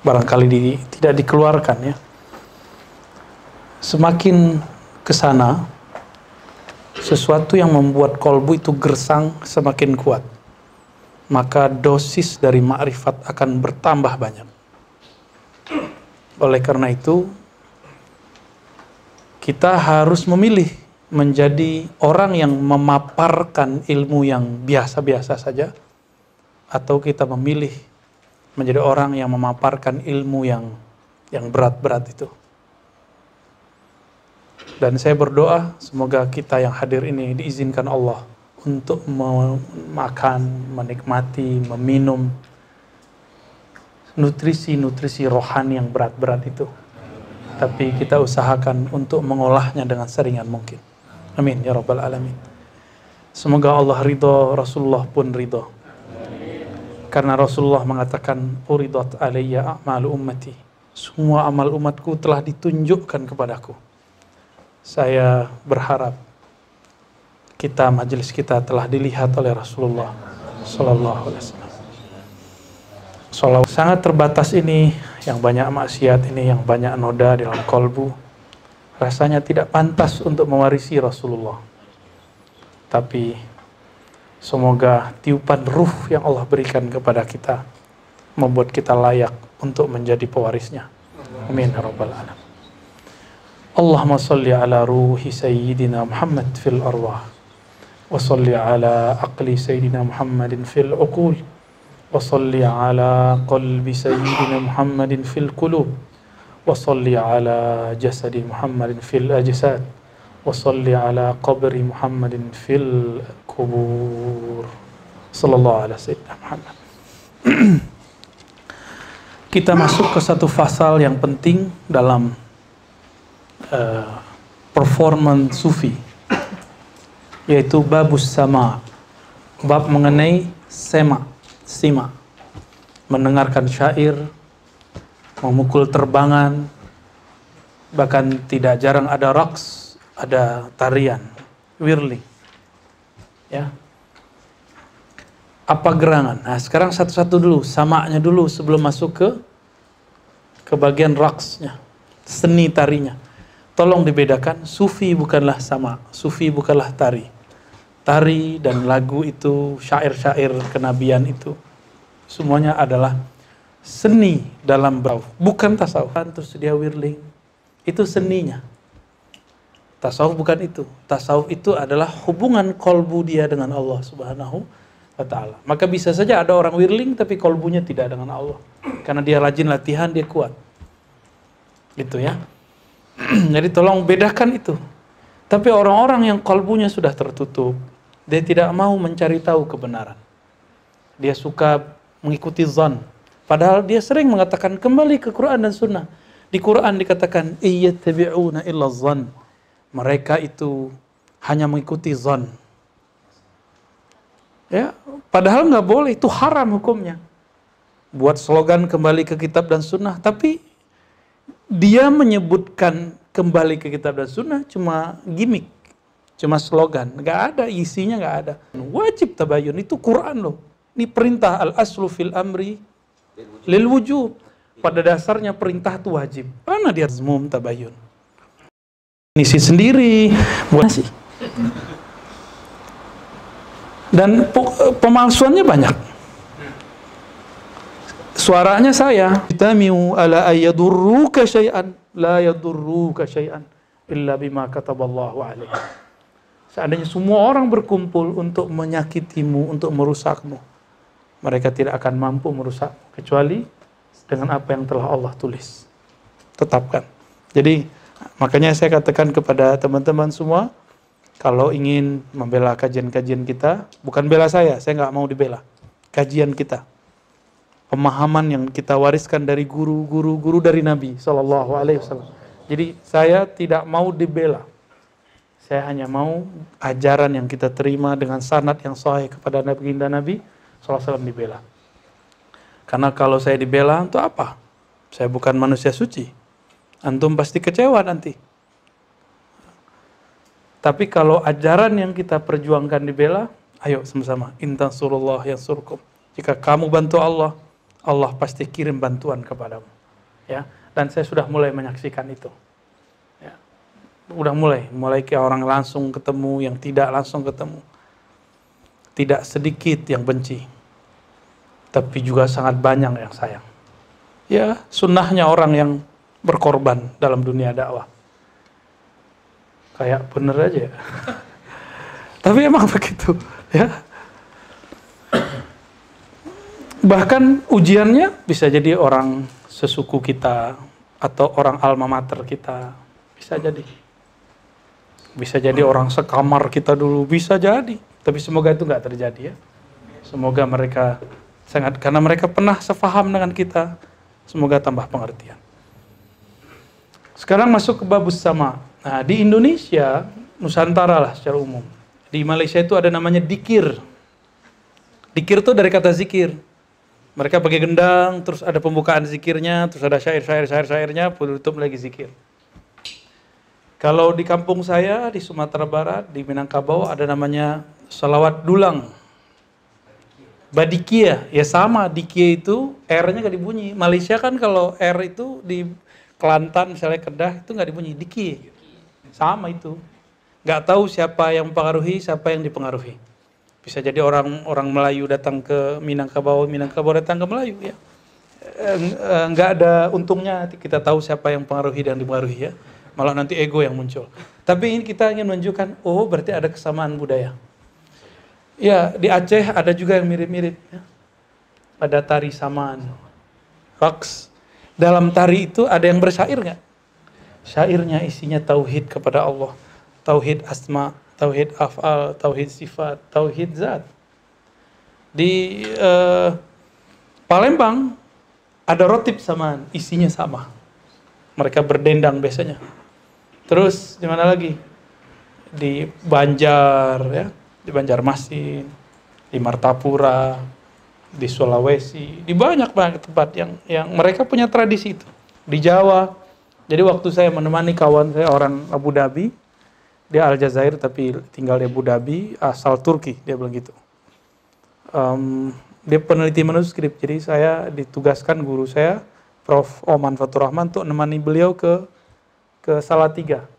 barangkali di, tidak dikeluarkan ya. Semakin ke sana, sesuatu yang membuat kolbu itu gersang semakin kuat. Maka dosis dari ma'rifat akan bertambah banyak. Oleh karena itu, kita harus memilih menjadi orang yang memaparkan ilmu yang biasa-biasa saja, atau kita memilih menjadi orang yang memaparkan ilmu yang yang berat-berat itu. Dan saya berdoa semoga kita yang hadir ini diizinkan Allah untuk memakan, menikmati, meminum nutrisi-nutrisi rohani yang berat-berat itu. Tapi kita usahakan untuk mengolahnya dengan seringan mungkin. Amin ya rabbal alamin. Semoga Allah ridho, Rasulullah pun ridho. Karena Rasulullah mengatakan, Uridat alaiya a'malu ummati. Semua amal umatku telah ditunjukkan kepadaku. Saya berharap kita, majelis kita telah dilihat oleh Rasulullah Sallallahu Alaihi Wasallam. Sangat terbatas ini, yang banyak maksiat ini, yang banyak noda di dalam kolbu, rasanya tidak pantas untuk mewarisi Rasulullah. Tapi Semoga tiupan ruh yang Allah berikan kepada kita membuat kita layak untuk menjadi pewarisnya. Amin ya rabbal alamin. Allahumma salli ala ruhi sayyidina Muhammad fil arwah wa salli ala aqli sayyidina Muhammadin fil uqul wa salli ala qalbi sayyidina Muhammadin fil qulub wa salli ala jasadi Muhammadin fil ajsad وصل على قبر محمد في القبور صلى الله على سيدنا Muhammad kita masuk ke satu pasal yang penting dalam uh, performance sufi yaitu babus sama bab mengenai sema sima mendengarkan syair memukul terbangan bahkan tidak jarang ada raks ada tarian, whirling. Ya. Apa gerangan? Nah, sekarang satu-satu dulu, samanya dulu sebelum masuk ke ke bagian raksnya, seni tarinya. Tolong dibedakan, sufi bukanlah sama, sufi bukanlah tari. Tari dan lagu itu, syair-syair kenabian itu, semuanya adalah seni dalam bau, bukan tasawuf. Terus dia whirling, itu seninya. Tasawuf bukan itu. Tasawuf itu adalah hubungan kolbu dia dengan Allah Subhanahu wa taala. Maka bisa saja ada orang wirling tapi kolbunya tidak dengan Allah. Karena dia rajin latihan, dia kuat. Itu ya. Jadi tolong bedakan itu. Tapi orang-orang yang kolbunya sudah tertutup, dia tidak mau mencari tahu kebenaran. Dia suka mengikuti zon. Padahal dia sering mengatakan kembali ke Quran dan Sunnah. Di Quran dikatakan, Iyattabi'una illa zon mereka itu hanya mengikuti zon. Ya, padahal nggak boleh, itu haram hukumnya. Buat slogan kembali ke kitab dan sunnah, tapi dia menyebutkan kembali ke kitab dan sunnah cuma gimmick, cuma slogan, nggak ada isinya nggak ada. Wajib tabayun itu Quran loh. Ini perintah al aslu fil amri lil wujub. Pada dasarnya perintah itu wajib. Mana dia zmum tabayun? Isi sendiri buat nasi. Dan pemalsuannya banyak. Suaranya saya, "Tamiu ala ayyadurruka syai'an la yadurruka syai'an illa bima kataballahu alaihi." Seandainya semua orang berkumpul untuk menyakitimu, untuk merusakmu, mereka tidak akan mampu merusak kecuali dengan apa yang telah Allah tulis. Tetapkan. Jadi Makanya saya katakan kepada teman-teman semua, kalau ingin membela kajian-kajian kita, bukan bela saya, saya nggak mau dibela. Kajian kita, pemahaman yang kita wariskan dari guru-guru guru dari Nabi Shallallahu Alaihi Wasallam. Jadi saya tidak mau dibela. Saya hanya mau ajaran yang kita terima dengan sanat yang sahih kepada Nabi Ginda Nabi SAW dibela. Karena kalau saya dibela untuk apa? Saya bukan manusia suci. Antum pasti kecewa nanti. Tapi kalau ajaran yang kita perjuangkan dibela, ayo sama-sama. Intan surullah yang surkum. Jika kamu bantu Allah, Allah pasti kirim bantuan kepadamu. Ya, dan saya sudah mulai menyaksikan itu. Ya. Udah mulai, mulai ke orang langsung ketemu, yang tidak langsung ketemu. Tidak sedikit yang benci, tapi juga sangat banyak yang sayang. Ya, sunnahnya orang yang berkorban dalam dunia dakwah. Kayak bener aja tapi emang begitu, ya Bahkan ujiannya bisa jadi orang sesuku kita atau orang alma mater kita. Bisa jadi. Bisa jadi orang sekamar kita dulu, bisa jadi. Tapi semoga itu nggak terjadi ya. Semoga mereka sangat, karena mereka pernah sefaham dengan kita. Semoga tambah pengertian. Sekarang masuk ke babus sama. Nah, di Indonesia, Nusantara lah secara umum. Di Malaysia itu ada namanya dikir. Dikir itu dari kata zikir mereka pakai gendang, terus ada pembukaan zikirnya, terus ada syair-syair syair-syairnya, penutup lagi zikir. Kalau di kampung saya di Sumatera Barat, di Minangkabau ada namanya salawat dulang. Badikia, ya sama, dikia itu R-nya gak dibunyi. Malaysia kan kalau R itu di Kelantan misalnya Kedah itu nggak dibunyi, dikia. Sama itu. Nggak tahu siapa yang mempengaruhi, siapa yang dipengaruhi. Bisa jadi orang orang Melayu datang ke Minangkabau, Minangkabau datang ke Melayu ya. Enggak eh, ada untungnya kita tahu siapa yang pengaruhi dan dipengaruhi ya. Malah nanti ego yang muncul. Tapi ini kita ingin menunjukkan, oh berarti ada kesamaan budaya. Ya, di Aceh ada juga yang mirip-mirip. Ya. Ada tari samaan, raks. Dalam tari itu ada yang bersyair nggak? Syairnya isinya tauhid kepada Allah, tauhid asma, tauhid afal, tauhid sifat, tauhid zat. Di uh, Palembang ada rotip sama, isinya sama. Mereka berdendang biasanya. Terus di mana lagi? Di Banjar ya, di Banjarmasin, di Martapura, di Sulawesi, di banyak banyak tempat yang yang mereka punya tradisi itu. Di Jawa. Jadi waktu saya menemani kawan saya orang Abu Dhabi, dia Aljazair tapi tinggal di Abu Dhabi asal Turki dia bilang gitu. Um, dia peneliti manuskrip. Jadi saya ditugaskan guru saya Prof. Oman Fatur Rahman untuk menemani beliau ke ke Salatiga.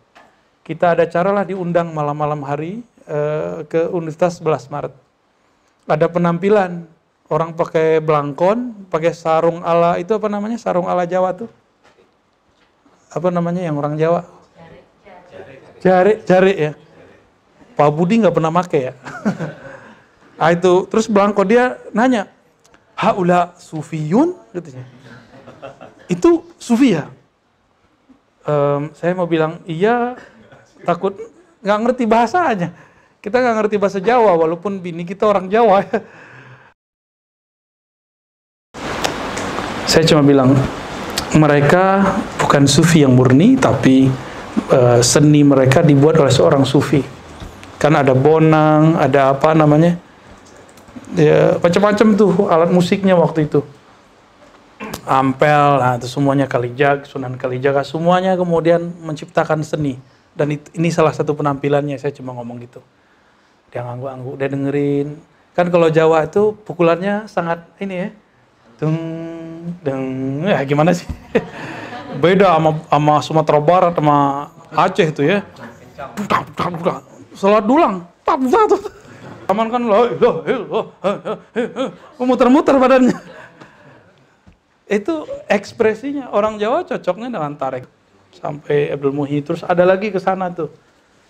Kita ada cara lah diundang malam-malam hari uh, ke Universitas 11 Maret. Ada penampilan orang pakai belangkon pakai sarung ala itu apa namanya sarung ala Jawa tuh apa namanya yang orang Jawa Jari, jari ya. Pak Budi nggak pernah make ya. ah itu terus Blanko dia nanya, haula sufiyun katanya. Itu sufi ya? Um, saya mau bilang iya, takut nggak ngerti bahasanya. Kita nggak ngerti bahasa Jawa, walaupun bini kita orang Jawa. Saya cuma bilang mereka bukan sufi yang murni, tapi uh, seni mereka dibuat oleh seorang sufi. Kan ada bonang, ada apa namanya? Ya, macam-macam tuh alat musiknya waktu itu. Ampel, nah itu semuanya Kalijak, Sunan Kalijaga, semuanya kemudian menciptakan seni. Dan itu, ini salah satu penampilannya, saya cuma ngomong gitu. Dia ngangguk-ngangguk, dia dengerin. Kan kalau Jawa itu pukulannya sangat ini ya, deng, deng, ya gimana sih? beda sama sama Sumatera Barat sama Aceh itu ya. Salat dulang, tak tuh. Aman kan loh, loh, loh, muter-muter badannya. Itu ekspresinya orang Jawa cocoknya dengan tarik sampai Abdul Muhi terus ada lagi ke sana tuh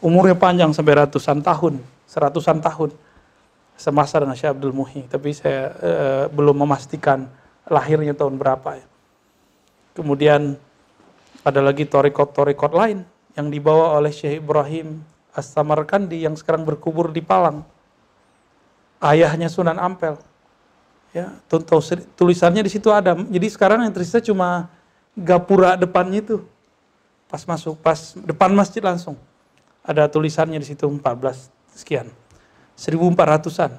umurnya panjang sampai ratusan tahun, seratusan tahun semasa dengan Syekh Abdul Muhi tapi saya eh, belum memastikan lahirnya tahun berapa ya. Kemudian ada lagi torikot-torikot lain yang dibawa oleh Syekh Ibrahim As-Samarkandi yang sekarang berkubur di Palang. Ayahnya Sunan Ampel. Ya, tulisannya di situ ada. Jadi sekarang yang tersisa cuma gapura depannya itu. Pas masuk, pas depan masjid langsung. Ada tulisannya di situ 14 sekian. 1400-an.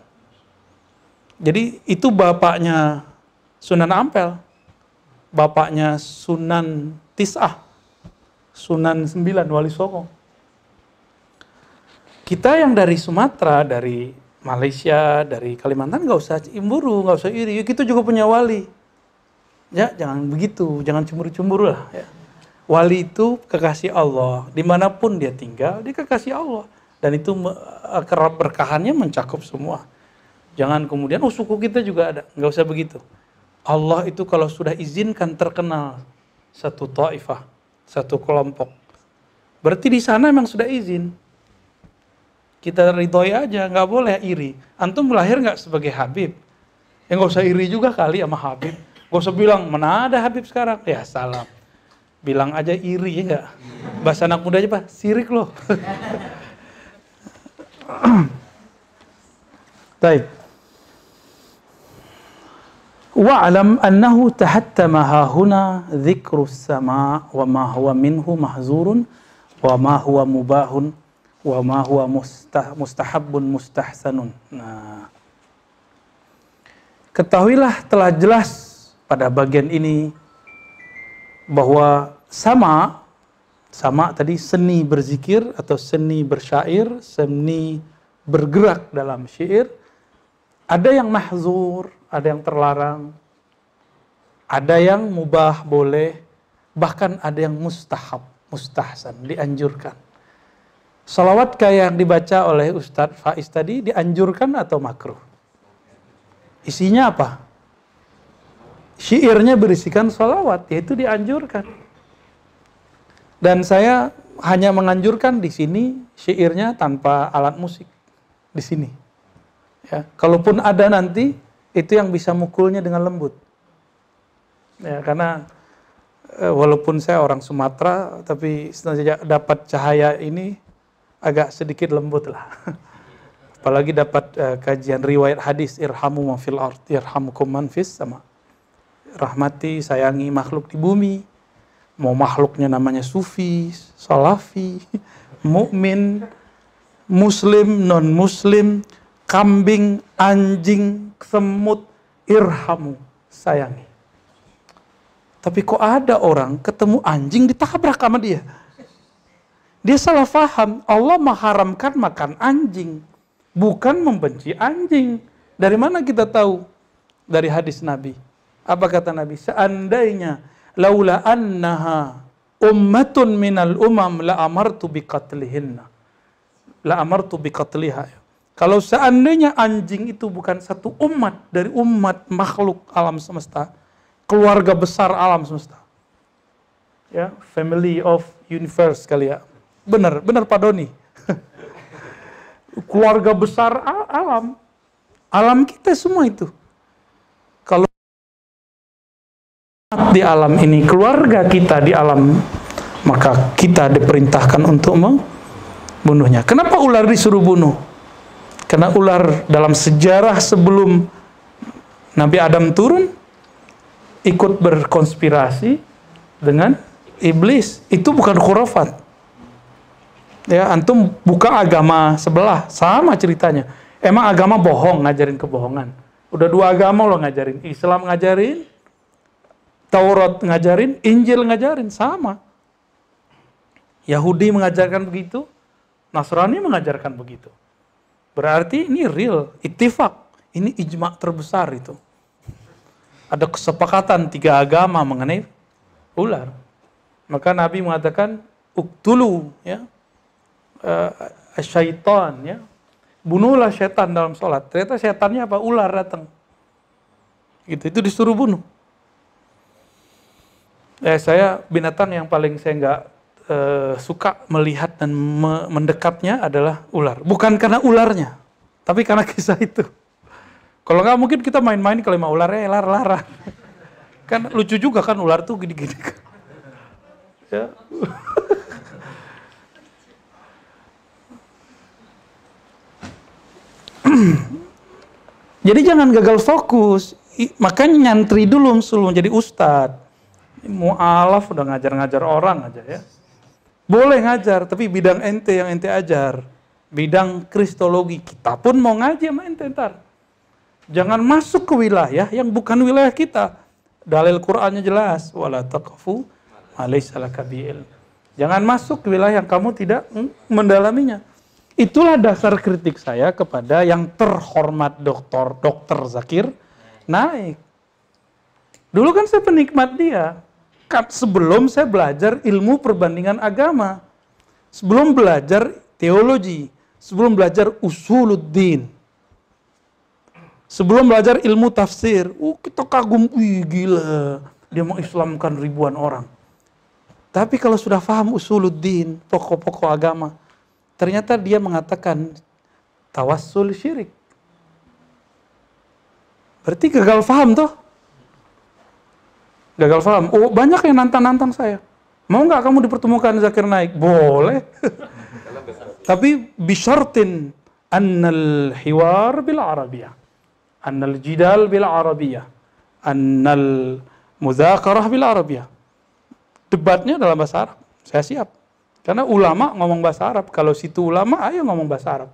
Jadi itu bapaknya Sunan Ampel. Bapaknya Sunan tis'ah. Sunan sembilan Wali Songo. Kita yang dari Sumatera, dari Malaysia, dari Kalimantan nggak usah imburu, nggak usah iri. Kita juga punya wali. Ya, jangan begitu, jangan cemburu-cemburu lah. Ya. Wali itu kekasih Allah, di mana pun dia tinggal, dia kekasih Allah. Dan itu kerap berkahannya mencakup semua. Jangan kemudian, oh suku kita juga ada. Nggak usah begitu. Allah itu kalau sudah izinkan terkenal satu ta'ifah, satu kelompok. Berarti di sana memang sudah izin. Kita ridhoi aja, nggak boleh iri. Antum lahir nggak sebagai Habib? Ya nggak usah iri juga kali sama Habib. Gak usah bilang, mana ada Habib sekarang? Ya salam. Bilang aja iri ya enggak? Bahasa anak muda aja pak, sirik loh. Baik. Hahuna dzikru sama wa ma huwa minhu mahzurun wa ma huwa mubahun wa ma huwa mustah, mustahabbun mustahsanun. Nah. Ketahuilah telah jelas pada bagian ini bahwa sama sama tadi seni berzikir atau seni bersyair, seni bergerak dalam syair ada yang mahzur, ada yang terlarang, ada yang mubah boleh, bahkan ada yang mustahab, mustahsan, dianjurkan. Salawat kayak yang dibaca oleh Ustadz Faiz tadi dianjurkan atau makruh? Isinya apa? syairnya berisikan sholawat, yaitu dianjurkan. Dan saya hanya menganjurkan di sini syairnya tanpa alat musik di sini. Ya, kalaupun ada nanti itu yang bisa mukulnya dengan lembut. Ya, karena e, walaupun saya orang Sumatera, tapi setelah dapat cahaya ini agak sedikit lembut lah. Apalagi dapat e, kajian riwayat hadis irhamu man fil ard irhamukum man sama rahmati, sayangi makhluk di bumi. Mau makhluknya namanya sufi, salafi, mukmin, muslim, non muslim, kambing, anjing, semut, irhamu, sayangi. Tapi kok ada orang ketemu anjing ditabrak sama dia. Dia salah faham, Allah mengharamkan makan anjing, bukan membenci anjing. Dari mana kita tahu? Dari hadis Nabi. Apa kata Nabi? Seandainya laula annaha ummatun minal umam la amartu biqatlihinna. La amartu biqatliha. Kalau seandainya anjing itu bukan satu umat dari umat makhluk alam semesta, keluarga besar alam semesta. Ya, family of universe kali ya. Benar, benar Pak Doni. keluarga besar alam. Alam kita semua itu. Kalau di alam ini, keluarga kita di alam, maka kita diperintahkan untuk membunuhnya. Kenapa ular disuruh bunuh? Karena ular dalam sejarah sebelum Nabi Adam turun, ikut berkonspirasi dengan iblis. Itu bukan khurafat. Ya, antum buka agama sebelah, sama ceritanya. Emang agama bohong ngajarin kebohongan. Udah dua agama lo ngajarin. Islam ngajarin, Taurat ngajarin, Injil ngajarin, sama. Yahudi mengajarkan begitu, Nasrani mengajarkan begitu. Berarti ini real, itifak. Ini ijma terbesar itu. Ada kesepakatan tiga agama mengenai ular. Maka Nabi mengatakan, uktulu, ya, uh, syaitan, ya, bunuhlah setan dalam sholat. Ternyata setannya apa? Ular datang. Gitu, itu disuruh bunuh. Eh, saya binatang yang paling saya nggak eh, suka melihat dan me mendekatnya adalah ular. Bukan karena ularnya, tapi karena kisah itu. Kalau nggak mungkin kita main-main kalau mau ularnya lar-lara. kan lucu juga kan ular tuh gini-gini. ya. Jadi jangan gagal fokus. Makanya nyantri dulu sebelum jadi ustadz mu'alaf udah ngajar-ngajar orang aja ya. Boleh ngajar, tapi bidang ente yang ente ajar. Bidang kristologi, kita pun mau ngaji sama ente ntar. Jangan masuk ke wilayah yang bukan wilayah kita. Dalil Qur'annya jelas, wala taqfu kabil. Jangan masuk ke wilayah yang kamu tidak mendalaminya. Itulah dasar kritik saya kepada yang terhormat dokter dokter Zakir Naik. Dulu kan saya penikmat dia. Sebelum saya belajar ilmu perbandingan agama. Sebelum belajar teologi. Sebelum belajar usuluddin. Sebelum belajar ilmu tafsir. Uh, kita kagum, wih gila. Dia mengislamkan ribuan orang. Tapi kalau sudah paham usuluddin, pokok-pokok agama, ternyata dia mengatakan tawassul syirik. Berarti gagal paham toh? Gagal paham. Oh, banyak yang nantang-nantang saya. Mau nggak kamu dipertemukan Zakir Naik? Boleh. Tapi bisyartin annal hiwar bil arabiyah. Annal jidal bil arabiyah. Annal muzakarah bil arabiyah debatnya dalam bahasa Arab. Saya siap. Karena ulama ngomong bahasa Arab. Kalau situ ulama, ayo ngomong bahasa Arab.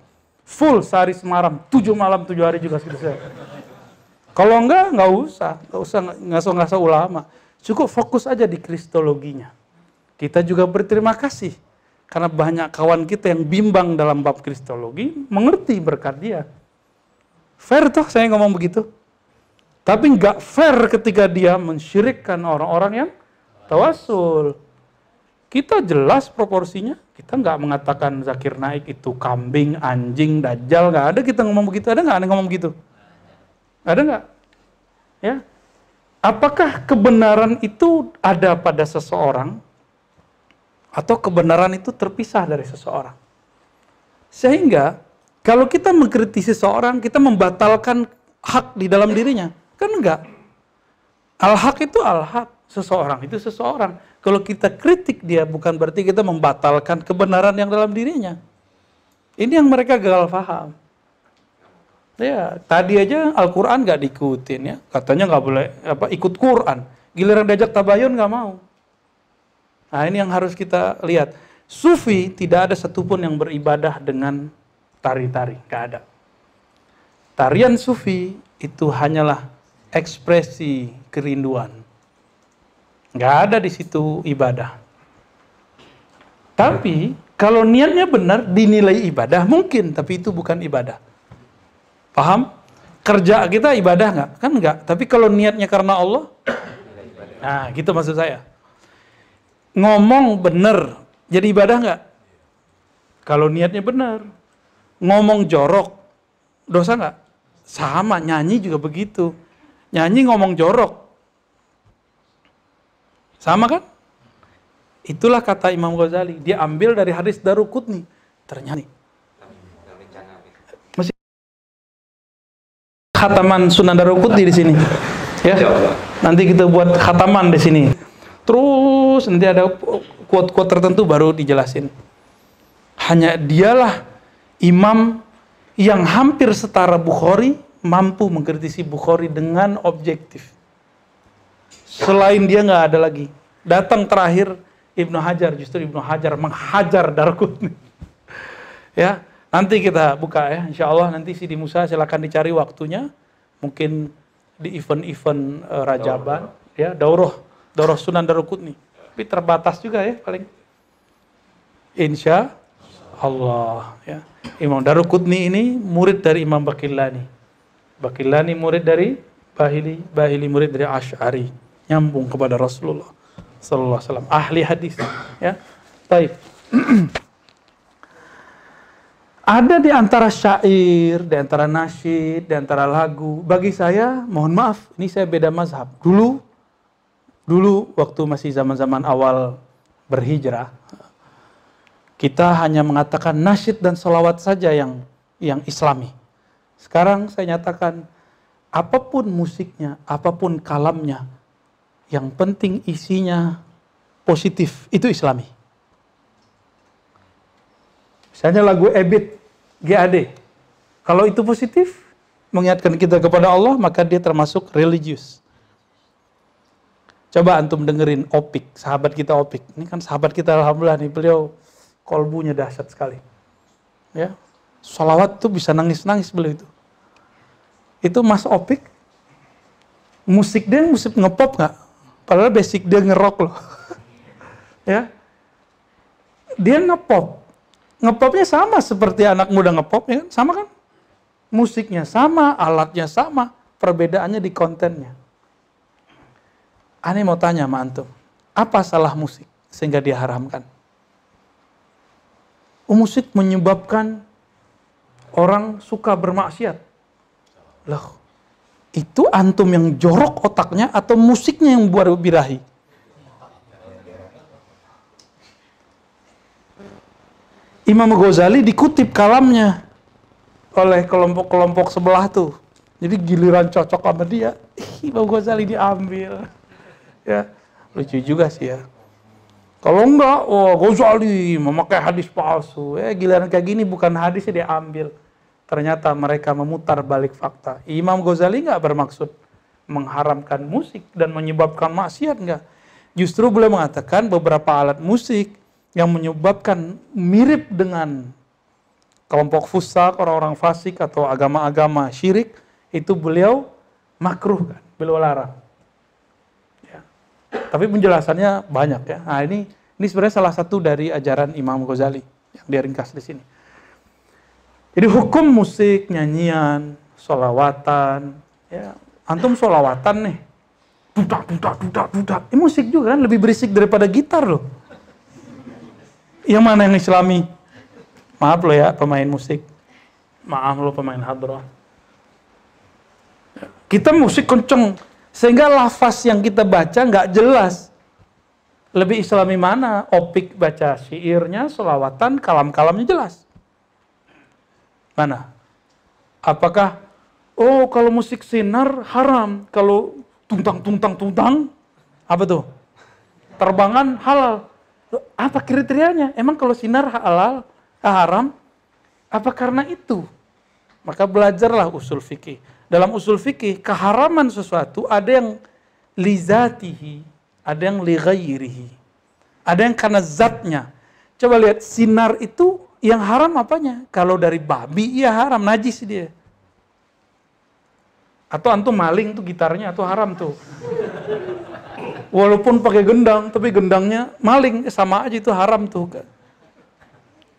Full sehari semaram, tujuh malam, tujuh hari juga selesai. Kalau enggak, enggak usah. Enggak usah ngaso-ngaso ulama. Cukup fokus aja di kristologinya. Kita juga berterima kasih. Karena banyak kawan kita yang bimbang dalam bab kristologi, mengerti berkat dia. Fair toh saya ngomong begitu. Tapi enggak fair ketika dia mensyirikkan orang-orang yang tawasul. Kita jelas proporsinya. Kita nggak mengatakan Zakir Naik itu kambing, anjing, dajjal. Nggak ada kita ngomong begitu. Ada nggak ada ngomong begitu? Ada nggak? Ya. Apakah kebenaran itu ada pada seseorang atau kebenaran itu terpisah dari seseorang? Sehingga kalau kita mengkritisi seseorang, kita membatalkan hak di dalam dirinya. Kan enggak. Al-haq itu al-haq seseorang itu seseorang. Kalau kita kritik dia bukan berarti kita membatalkan kebenaran yang dalam dirinya. Ini yang mereka gagal paham. Ya, tadi aja Al-Quran nggak diikutin ya, katanya nggak boleh apa ikut Quran. Giliran diajak tabayun nggak mau. Nah ini yang harus kita lihat. Sufi tidak ada satupun yang beribadah dengan tari-tari, nggak ada. Tarian Sufi itu hanyalah ekspresi kerinduan Nggak ada di situ ibadah. Tapi kalau niatnya benar dinilai ibadah mungkin, tapi itu bukan ibadah. Paham? Kerja kita ibadah nggak? Kan nggak. Tapi kalau niatnya karena Allah, nah gitu maksud saya. Ngomong benar, jadi ibadah nggak? Kalau niatnya benar. Ngomong jorok, dosa nggak? Sama, nyanyi juga begitu. Nyanyi ngomong jorok, sama kan? Itulah kata Imam Ghazali. Dia ambil dari hadis Darukutni. Ternyata masih khataman Sunan Darukutni di sini. Ya. Nanti kita buat khataman di sini. Terus nanti ada quote-quote tertentu baru dijelasin. Hanya dialah imam yang hampir setara Bukhari mampu mengkritisi Bukhari dengan objektif. Selain dia nggak ada lagi. Datang terakhir Ibnu Hajar, justru Ibnu Hajar menghajar Darqutni. ya, nanti kita buka ya, insya Allah nanti si di Musa silakan dicari waktunya, mungkin di event-event uh, Rajaban, Daurah. ya, Daurah, Daurah Sunan Darqutni. Tapi terbatas juga ya paling. Insya Allah ya. Imam Darqutni ini murid dari Imam Bakillani. Bakillani murid dari Bahili, Bahili murid dari Ash'ari nyambung kepada Rasulullah sallallahu alaihi wasallam ahli hadis ya baik ada di antara syair, di antara nasyid, di antara lagu. Bagi saya, mohon maaf, ini saya beda mazhab. Dulu, dulu waktu masih zaman-zaman awal berhijrah, kita hanya mengatakan nasyid dan salawat saja yang yang islami. Sekarang saya nyatakan, apa pun musiknya, apa pun kalamnya, yang penting isinya positif, itu islami. Misalnya lagu Ebit, GAD. Kalau itu positif, mengingatkan kita kepada Allah, maka dia termasuk religius. Coba antum dengerin Opik, sahabat kita Opik. Ini kan sahabat kita Alhamdulillah nih, beliau kolbunya dahsyat sekali. Ya, Salawat tuh bisa nangis-nangis beliau itu. Itu Mas Opik, musik dia musik ngepop nggak? Padahal basic dia ngerok loh. ya. Dia ngepop. Ngepopnya sama seperti anak muda ngepop, ya kan? Sama kan? Musiknya sama, alatnya sama, perbedaannya di kontennya. Aneh mau tanya sama antum, apa salah musik sehingga diharamkan? Musik menyebabkan orang suka bermaksiat. Loh, itu antum yang jorok otaknya atau musiknya yang buat birahi? Imam Ghazali dikutip kalamnya oleh kelompok-kelompok sebelah tuh. Jadi giliran cocok sama dia, Imam Ghazali diambil. Ya, lucu juga sih ya. Kalau enggak, oh Ghazali memakai hadis palsu. Ya, giliran kayak gini bukan hadisnya diambil. Ternyata mereka memutar balik fakta. Imam Ghazali nggak bermaksud mengharamkan musik dan menyebabkan maksiat enggak. Justru boleh mengatakan beberapa alat musik yang menyebabkan mirip dengan kelompok fusak, orang-orang fasik atau agama-agama syirik, itu beliau makruh kan, beliau larang. Ya. Tapi penjelasannya banyak ya. Nah ini ini sebenarnya salah satu dari ajaran Imam Ghazali yang dia ringkas di sini. Jadi hukum musik, nyanyian, solawatan, ya antum solawatan nih, dudak, dudak, dudak, dudak. Ini musik juga kan lebih berisik daripada gitar loh. Yang mana yang islami? Maaf lo ya pemain musik. Maaf lo pemain hadroh. Kita musik kenceng. Sehingga lafaz yang kita baca nggak jelas. Lebih islami mana? Opik baca syairnya, selawatan, kalam-kalamnya jelas. Mana? Apakah, oh kalau musik sinar haram. Kalau tuntang-tuntang-tuntang, apa tuh? Terbangan halal apa kriterianya? Emang kalau sinar halal, haram, apa karena itu? Maka belajarlah usul fikih. Dalam usul fikih, keharaman sesuatu ada yang lizatihi, ada yang lighairihi. Ada yang karena zatnya. Coba lihat, sinar itu yang haram apanya? Kalau dari babi, iya haram, najis dia. Atau antum maling tuh gitarnya, atau haram tuh walaupun pakai gendang, tapi gendangnya maling, sama aja itu haram tuh.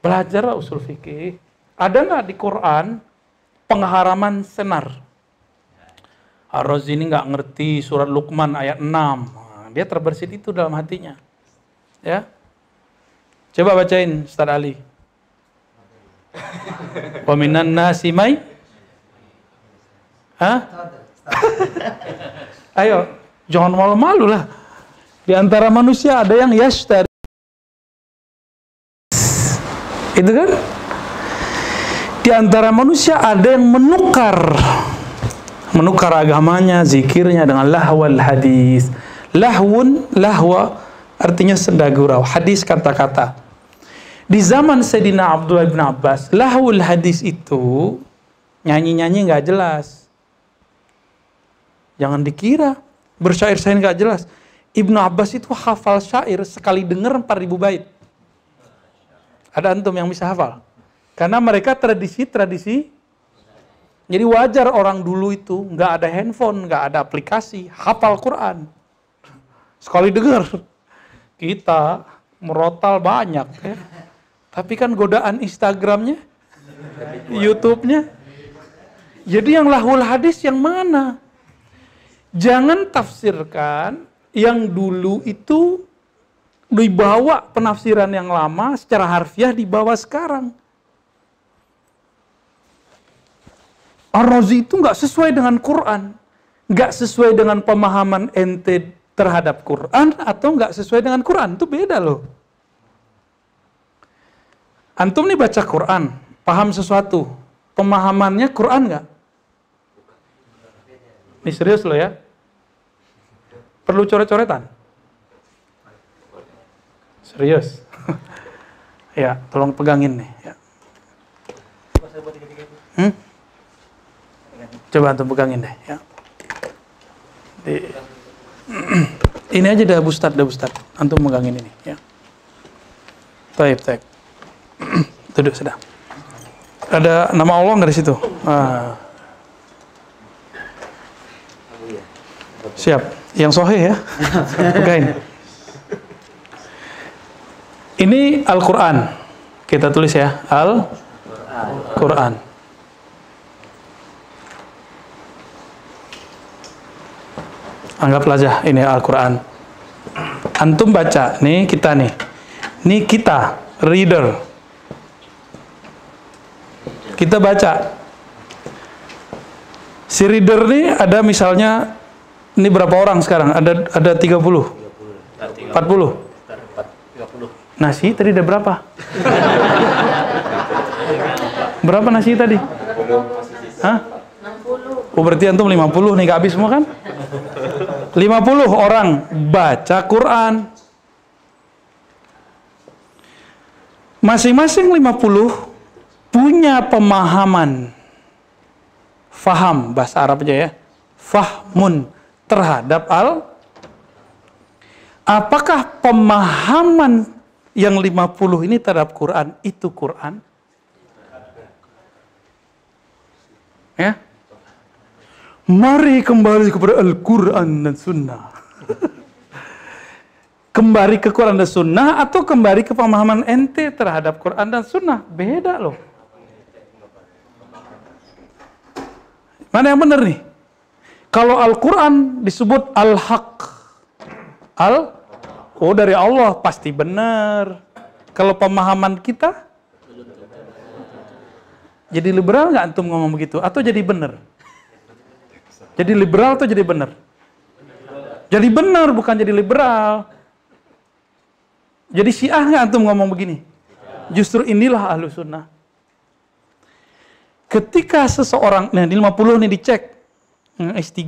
Belajar usul fikih. Ada nggak di Quran pengharaman senar? Arroz ini nggak ngerti surat Luqman ayat 6. Nah, dia terbersit itu dalam hatinya. Ya. Coba bacain Ustaz Ali. Waminan nasi mai? Hah? Ayo, jangan malu-malu lah. Di antara manusia ada yang yashtari. Itu kan? Di antara manusia ada yang menukar menukar agamanya, zikirnya dengan lahwal hadis. Lahwun, lahwa artinya senda gurau, hadis kata-kata. Di zaman Sayyidina Abdullah bin Abbas, lahwul hadis itu nyanyi-nyanyi nggak jelas. Jangan dikira bersyair-syair nggak jelas. Ibnu Abbas itu hafal syair sekali dengar 4000 bait. Ada antum yang bisa hafal? Karena mereka tradisi-tradisi jadi wajar orang dulu itu nggak ada handphone, nggak ada aplikasi, hafal Quran. Sekali dengar. Kita merotal banyak ya. Tapi kan godaan Instagramnya, YouTube-nya. Jadi yang lahul hadis yang mana? Jangan tafsirkan yang dulu itu dibawa penafsiran yang lama secara harfiah dibawa sekarang. Ar-Razi itu nggak sesuai dengan Quran, nggak sesuai dengan pemahaman ente terhadap Quran atau nggak sesuai dengan Quran itu beda loh. Antum nih baca Quran, paham sesuatu, pemahamannya Quran nggak? Ini serius loh ya. Perlu coret-coretan? Serius? ya, tolong pegangin nih. Ya. Hmm? Coba antum pegangin deh. Ya. Di, ini aja dah Bustad, dah Bustad. Antum pegangin ini. Ya. Taib, taib. Duduk sudah. Ada nama Allah nggak di situ? Ah. Siap. Yang sohe ya. Bukain. Ini Al-Quran. Kita tulis ya. Al-Quran. Anggaplah aja ini Al-Quran. Antum baca, nih kita nih. Nih kita, reader. Kita baca. Si reader nih ada misalnya, ini berapa orang sekarang? Ada ada 30? 40? 40. Nasi tadi ada berapa? berapa nasi tadi? Hah? 60. Oh berarti antum 50 nih habis semua kan? 50 orang baca Quran. Masing-masing 50 punya pemahaman faham bahasa Arab aja ya. Fahmun terhadap al Apakah pemahaman yang 50 ini terhadap Quran itu Quran? Ya. Mari kembali kepada Al-Quran dan Sunnah. kembali ke Quran dan Sunnah atau kembali ke pemahaman ente terhadap Quran dan Sunnah. Beda loh. Mana yang benar nih? Kalau Al-Quran disebut Al-Haq. Al, oh dari Allah pasti benar. Kalau pemahaman kita, jadi liberal nggak antum ngomong begitu? Atau jadi benar? Jadi liberal atau jadi benar? Jadi benar bukan jadi liberal. Jadi syiah nggak antum ngomong begini? Justru inilah ahlu sunnah. Ketika seseorang, nah di 50 nih dicek. Yang S3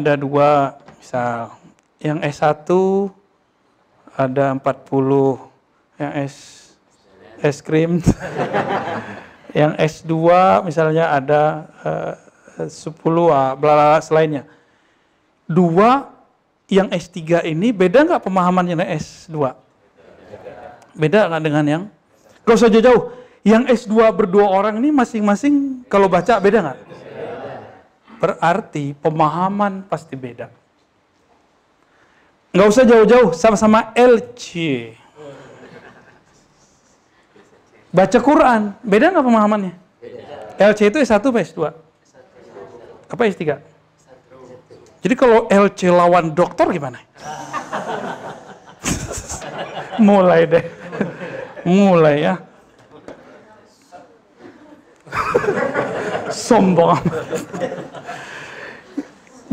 ada dua, misal. Yang S1 ada 40. Yang S, es krim. Yang S2 misalnya ada uh, 10 uh, bla selainnya. Dua yang S3 ini beda nggak pemahamannya dengan S2? Beda nggak dengan yang? Gak usah jauh-jauh. Yang S2 berdua orang ini masing-masing kalau baca beda nggak? Berarti pemahaman pasti beda. Nggak usah jauh-jauh, sama-sama LC. Baca Quran, beda nggak pemahamannya? LC itu S1 apa S2? Apa S3? Jadi kalau LC lawan dokter gimana? Mulai deh. Mulai ya. Sombong.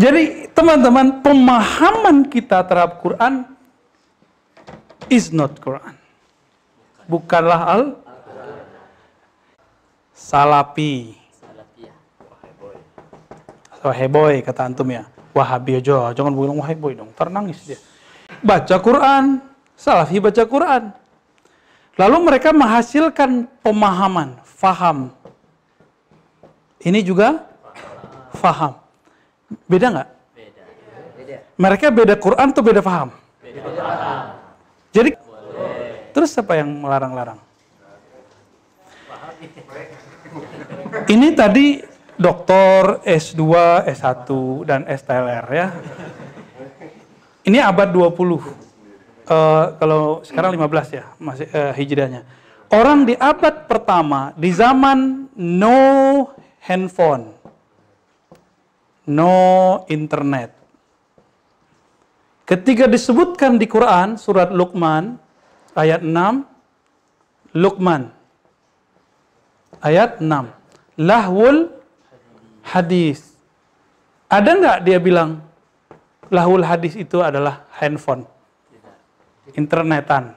Jadi teman-teman, pemahaman kita terhadap Quran is not Quran. Bukanlah al Salapi. Waheboy kata antum ya. Wahabi aja, jangan bilang waheboy dong, ternangis dia. Baca Quran, Salafi baca Quran. Lalu mereka menghasilkan pemahaman, faham. Ini juga faham. Beda nggak? Beda. Mereka beda Quran atau beda faham? Beda faham. Jadi, terus apa yang melarang-larang? Ini tadi doktor S2, S1, dan STLR ya. Ini abad 20. Uh, eh, kalau sekarang 15 ya, masih uh, hijriahnya. Orang di abad pertama, di zaman no handphone, no internet. Ketika disebutkan di Quran, surat Luqman, ayat 6, Luqman, ayat 6. Lahwul hadis. Ada nggak dia bilang lahul hadis itu adalah handphone, internetan,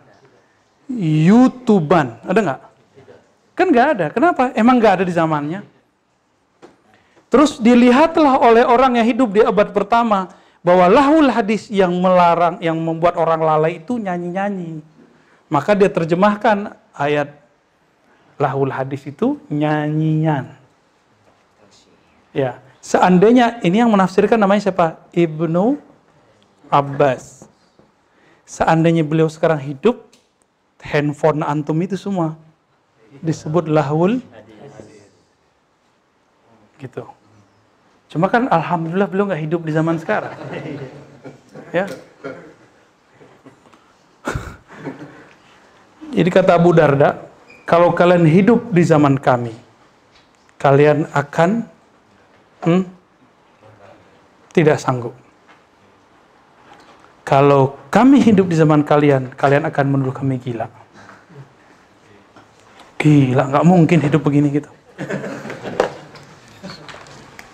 youtuban, ada nggak? Kan nggak ada. Kenapa? Emang nggak ada di zamannya. Terus dilihatlah oleh orang yang hidup di abad pertama bahwa lahul hadis yang melarang, yang membuat orang lalai itu nyanyi-nyanyi. Maka dia terjemahkan ayat lahul hadis itu nyanyian. Ya, seandainya ini yang menafsirkan namanya siapa? Ibnu Abbas. Seandainya beliau sekarang hidup, handphone antum itu semua disebut lahul gitu. Cuma kan alhamdulillah beliau nggak hidup di zaman sekarang. Ya. Jadi kata Abu Darda, kalau kalian hidup di zaman kami, kalian akan hmm, tidak sanggup. kalau kami hidup di zaman kalian, kalian akan menuduh kami gila. Gila, nggak mungkin hidup begini gitu.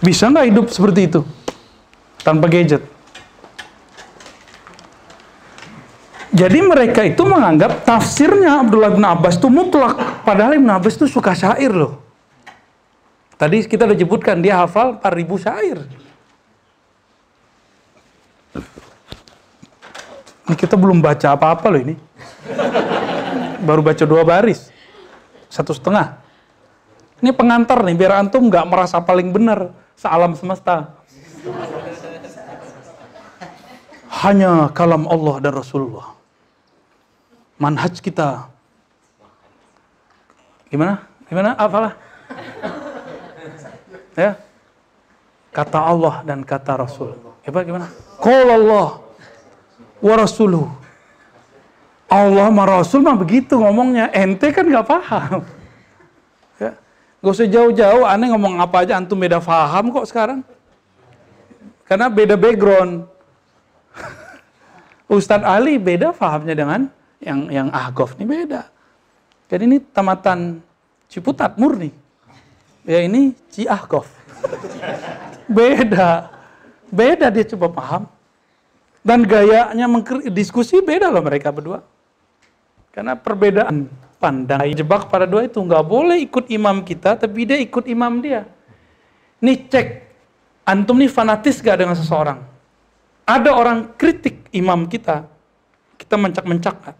Bisa nggak hidup seperti itu? Tanpa gadget. Jadi mereka itu menganggap tafsirnya Abdullah bin Abbas itu mutlak. Padahal Ibn Abbas itu suka syair loh. Tadi kita udah sebutkan dia hafal 4000 syair. Ini kita belum baca apa-apa loh ini. Baru baca dua baris. Satu setengah. Ini pengantar nih, biar antum nggak merasa paling benar sealam semesta. Hanya kalam Allah dan Rasulullah. Manhaj kita. Gimana? Gimana? Apalah? Ya. Kata Allah dan kata Rasul. Coba gimana? Qala Allah wa rasuluh. Allah sama Rasul mah begitu ngomongnya. Ente kan nggak paham. Gak usah jauh-jauh, aneh ngomong apa aja, antum beda paham kok sekarang. Karena beda background. Ustadz Ali beda pahamnya dengan yang yang Ahgof ini beda. Jadi ini tamatan Ciputat murni. Ya ini Ciahgof. beda. Beda dia coba paham. Dan gayanya diskusi beda loh mereka berdua. Karena perbedaan pandang jebak pada dua itu nggak boleh ikut imam kita, tapi dia ikut imam dia. Nih cek, antum nih fanatis gak dengan seseorang? Ada orang kritik imam kita, kita mencak-mencak?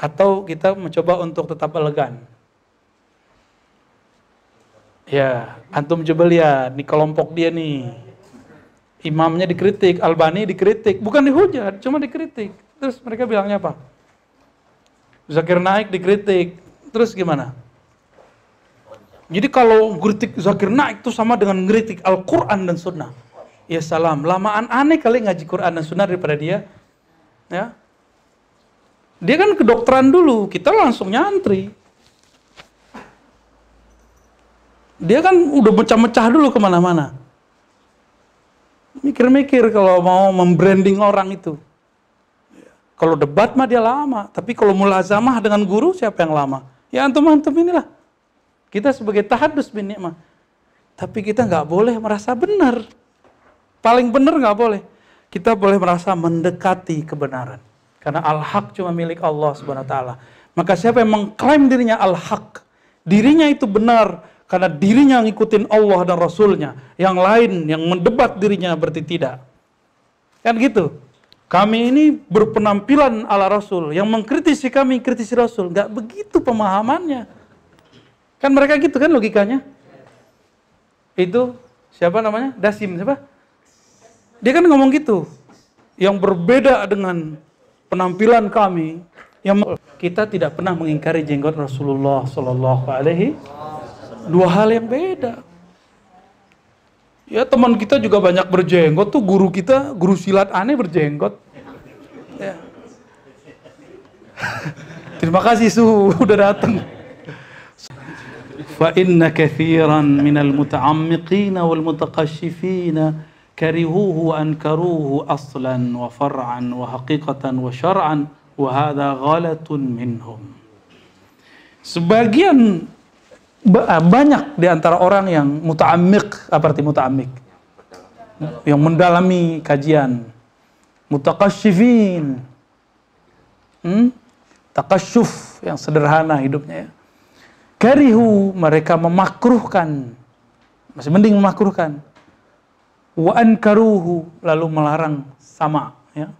Atau kita mencoba untuk tetap elegan? Ya, antum coba lihat, nih kelompok dia nih, imamnya dikritik, Albani dikritik, bukan dihujat, cuma dikritik. Terus mereka bilangnya apa? Zakir Naik dikritik, terus gimana? Jadi kalau kritik Zakir Naik itu sama dengan ngeritik Al-Quran dan Sunnah. Ya salam, lamaan aneh kali ngaji Quran dan Sunnah daripada dia. Ya, dia kan kedokteran dulu, kita langsung nyantri. Dia kan udah mecah-mecah dulu ke mana-mana mikir-mikir kalau mau membranding orang itu. Kalau debat mah dia lama, tapi kalau mulazamah dengan guru siapa yang lama? Ya antum-antum inilah. Kita sebagai tahadus bin nikmah. Tapi kita nggak boleh merasa benar. Paling benar nggak boleh. Kita boleh merasa mendekati kebenaran. Karena al-haq cuma milik Allah subhanahu wa ta'ala. Maka siapa yang mengklaim dirinya al-haq, dirinya itu benar, karena dirinya ngikutin Allah dan Rasulnya. Yang lain yang mendebat dirinya berarti tidak. Kan gitu. Kami ini berpenampilan ala Rasul. Yang mengkritisi kami, kritisi Rasul. Nggak begitu pemahamannya. Kan mereka gitu kan logikanya. Itu siapa namanya? Dasim siapa? Dia kan ngomong gitu. Yang berbeda dengan penampilan kami. Yang kita tidak pernah mengingkari jenggot Rasulullah Shallallahu Alaihi dua hal yang beda. Ya teman kita juga banyak berjenggot tuh guru kita, guru silat aneh berjenggot. Ya. Terima kasih su udah datang. Karihuhu wa ankaruhu aslan wa far'an wa haqiqatan wa syar'an wa hadha ghalatun minhum. Sebagian banyak di antara orang yang muta'amik, apa arti muta'amik? Yang mendalami kajian. Mutaqashifin. Hmm? Takasyuf yang sederhana hidupnya ya. Karihu mereka memakruhkan. Masih mending memakruhkan. Wa ankaruhu lalu melarang sama ya.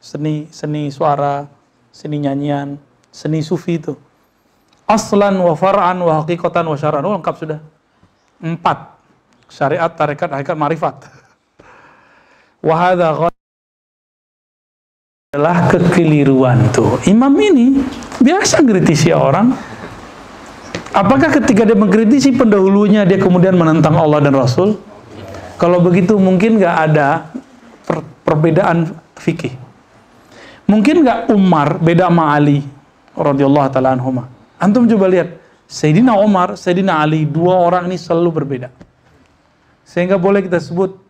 Seni seni suara, seni nyanyian, seni sufi itu aslan wa far'an wa haqiqatan wa syar'an. Oh, lengkap sudah. Empat. Syariat, tarekat, hakikat, marifat. Wahada adalah kekeliruan tuh. Imam ini biasa mengkritisi orang. Apakah ketika dia mengkritisi pendahulunya dia kemudian menentang Allah dan Rasul? Kalau begitu mungkin nggak ada per perbedaan fikih. Mungkin nggak Umar beda sama Ali radhiyallahu taala anhumah. Antum coba lihat, Sayyidina Umar, Sayyidina Ali, dua orang ini selalu berbeda. Sehingga boleh kita sebut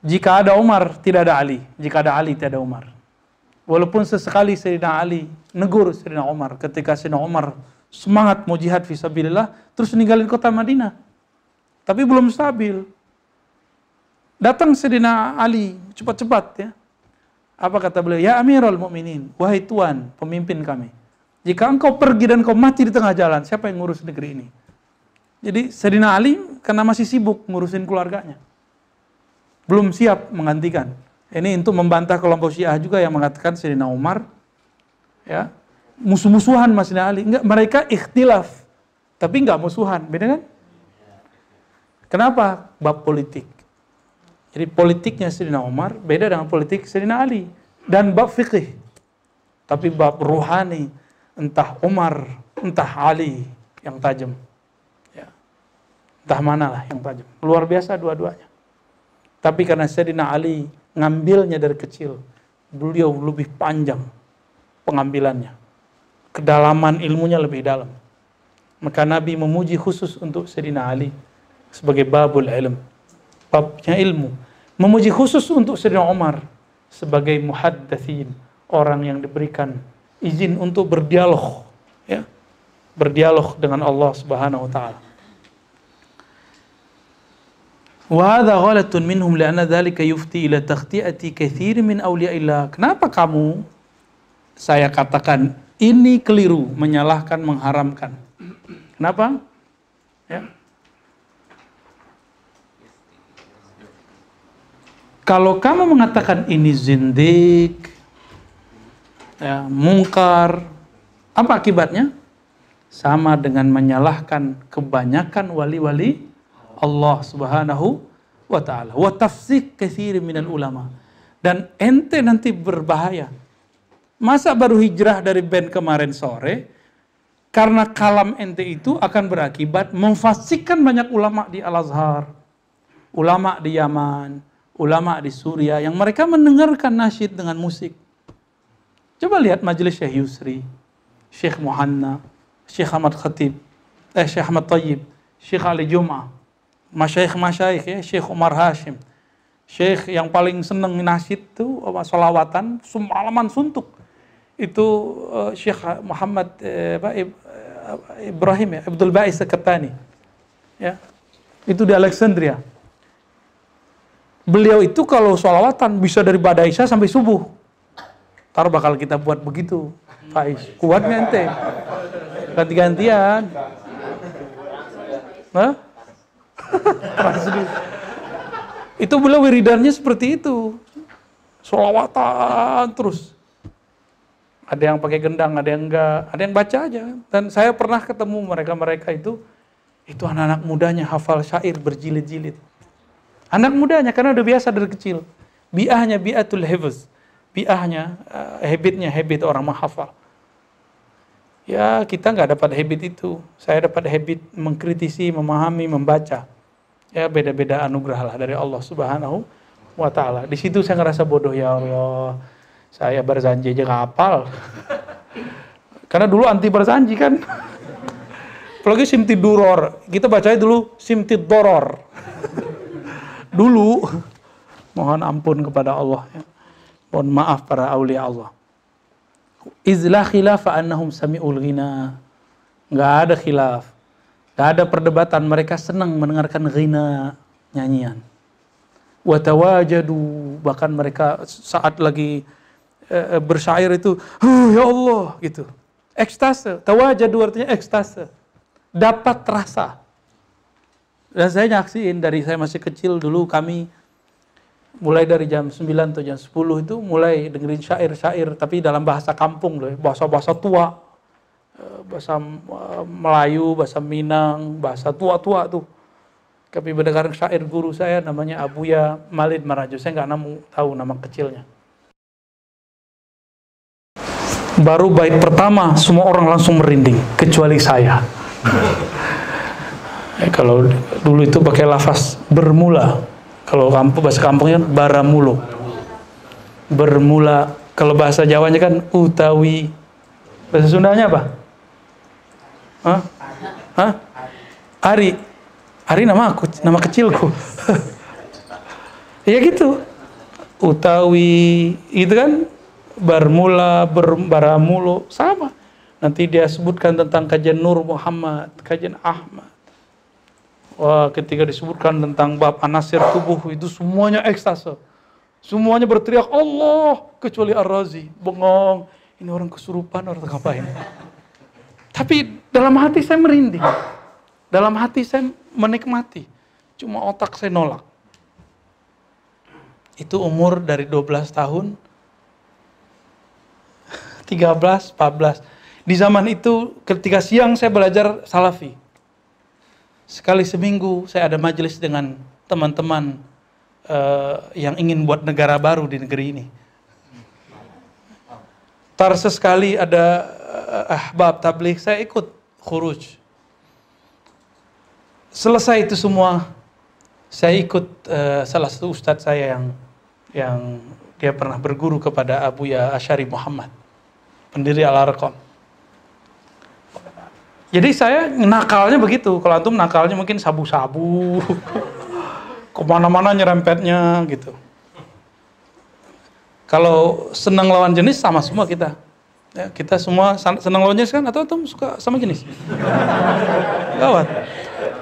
Jika ada Umar, tidak ada Ali. Jika ada Ali, tidak ada Umar. Walaupun sesekali Sayyidina Ali negur Sayyidina Umar ketika Sayyidina Umar semangat mau jihad visabilillah, terus ninggalin kota Madinah. Tapi belum stabil. Datang Sayyidina Ali cepat-cepat ya. Apa kata beliau? Ya Amirul Mukminin, wahai tuan, pemimpin kami. Jika engkau pergi dan kau mati di tengah jalan, siapa yang ngurus negeri ini? Jadi Sayyidina Ali karena masih sibuk ngurusin keluarganya belum siap menggantikan. Ini untuk membantah kelompok Syiah juga yang mengatakan Sayyidina Umar ya musuh-musuhan Mas Ali. Enggak, mereka ikhtilaf tapi enggak musuhan. Beda kan? Kenapa? Bab politik. Jadi politiknya Sayyidina Umar beda dengan politik Sayyidina Ali dan bab fikih. Tapi bab ruhani entah Umar, entah Ali yang tajam. Ya. Entah mana lah yang tajam. Luar biasa dua-duanya. Tapi karena Sayyidina Ali ngambilnya dari kecil, beliau lebih panjang pengambilannya. Kedalaman ilmunya lebih dalam. Maka Nabi memuji khusus untuk Sayyidina Ali sebagai babul ilm. Babnya ilmu. Memuji khusus untuk Sayyidina Umar sebagai muhaddathin. Orang yang diberikan izin untuk berdialog. Ya, berdialog dengan Allah subhanahu wa ta'ala. وهذا غلط منهم لأن ذلك يفتي إلى تخطئة كثير من أولياء الله. Kenapa kamu saya katakan ini keliru, menyalahkan, mengharamkan? Kenapa? Ya. Kalau kamu mengatakan ini zindik, ya, mungkar, apa akibatnya? Sama dengan menyalahkan kebanyakan wali-wali Allah Subhanahu wa taala. Wa tafsik katsir minal ulama. Dan ente nanti berbahaya. Masa baru hijrah dari band kemarin sore karena kalam ente itu akan berakibat memfasikkan banyak ulama di Al-Azhar, ulama di Yaman, ulama di Suria yang mereka mendengarkan nasyid dengan musik. Coba lihat majelis Syekh Yusri, Syekh Muhanna, Syekh Ahmad Khatib, eh Syekh Ahmad Tayyib, Syekh Ali Jum'ah, masyaikh-masyaikh ya, Syekh Umar Hashim. Syekh yang paling seneng nasyid itu solawatan semalaman suntuk. Itu uh, Syekh Muhammad uh, Ibrahim ya, Abdul Ba'is Seketani. Ya. Itu di Alexandria. Beliau itu kalau solawatan bisa dari badai Isya sampai subuh. Ntar bakal kita buat begitu, Faiz. Kuatnya ente. Ganti-gantian. Hah? itu beliau wiridannya seperti itu. Solawatan terus. Ada yang pakai gendang, ada yang enggak, ada yang baca aja. Dan saya pernah ketemu mereka-mereka itu, itu anak-anak mudanya hafal syair berjilid-jilid. Anak mudanya karena udah biasa dari kecil. Biahnya biatul hifz. Biahnya, uh, habitnya habit orang menghafal. Ya kita nggak dapat habit itu. Saya dapat habit mengkritisi, memahami, membaca ya beda-beda anugerah lah dari Allah Subhanahu wa taala. Di situ saya ngerasa bodoh ya Allah. Saya berjanji aja nggak hafal. Karena dulu anti berjanji kan. Apalagi simti duror. Kita bacanya dulu simti doror. dulu. Mohon ampun kepada Allah. Ya. Mohon maaf para aulia Allah. Izlah khilafa annahum sami'ul ghina. Nggak ada khilaf Gak ada perdebatan, mereka senang mendengarkan ghina, nyanyian. Watawajadu, bahkan mereka saat lagi e, itu, ya Allah, gitu. Ekstase, tawajadu artinya ekstase. Dapat rasa. Dan saya nyaksiin dari saya masih kecil dulu kami mulai dari jam 9 atau jam 10 itu mulai dengerin syair-syair tapi dalam bahasa kampung loh, bahasa-bahasa tua Eh, bahasa eh, Melayu, bahasa Minang, bahasa tua-tua tuh. Tapi mendengar syair guru saya namanya Abuya Malid Marajo. Saya nggak namu, tahu nama kecilnya. Baru bait pertama semua orang langsung merinding, kecuali saya. eh, kalau dulu itu pakai lafaz bermula. Kalau kampung bahasa kampungnya baramulo. Bermula. Kalau bahasa Jawanya kan utawi. Bahasa Sundanya apa? Hah? Hah? Ari. Ari nama aku, nama kecilku. Ya gitu. Utawi itu kan bermula berbaramulo sama. Nanti dia sebutkan tentang kajian Nur Muhammad, kajian Ahmad. Wah, ketika disebutkan tentang bab anasir tubuh itu semuanya ekstase. Semuanya berteriak Allah kecuali Ar-Razi, bengong. Ini orang kesurupan, orang ngapain? Tapi dalam hati saya merinding. Dalam hati saya menikmati. Cuma otak saya nolak. Itu umur dari 12 tahun 13, 14. Di zaman itu ketika siang saya belajar salafi. Sekali seminggu saya ada majelis dengan teman-teman uh, yang ingin buat negara baru di negeri ini. Tar sesekali ada uh, ahbab tabligh, saya ikut khuruj. Selesai itu semua, saya ikut uh, salah satu ustadz saya yang yang dia pernah berguru kepada Abu Ya Ashari Muhammad pendiri Al-Arqam. Jadi saya nakalnya begitu. Kalau antum nakalnya mungkin sabu-sabu. Ke mana-mana nyerempetnya gitu. Kalau senang lawan jenis sama semua kita. Ya, kita semua senang lawan jenis kan? Atau antum suka sama jenis? Gawat.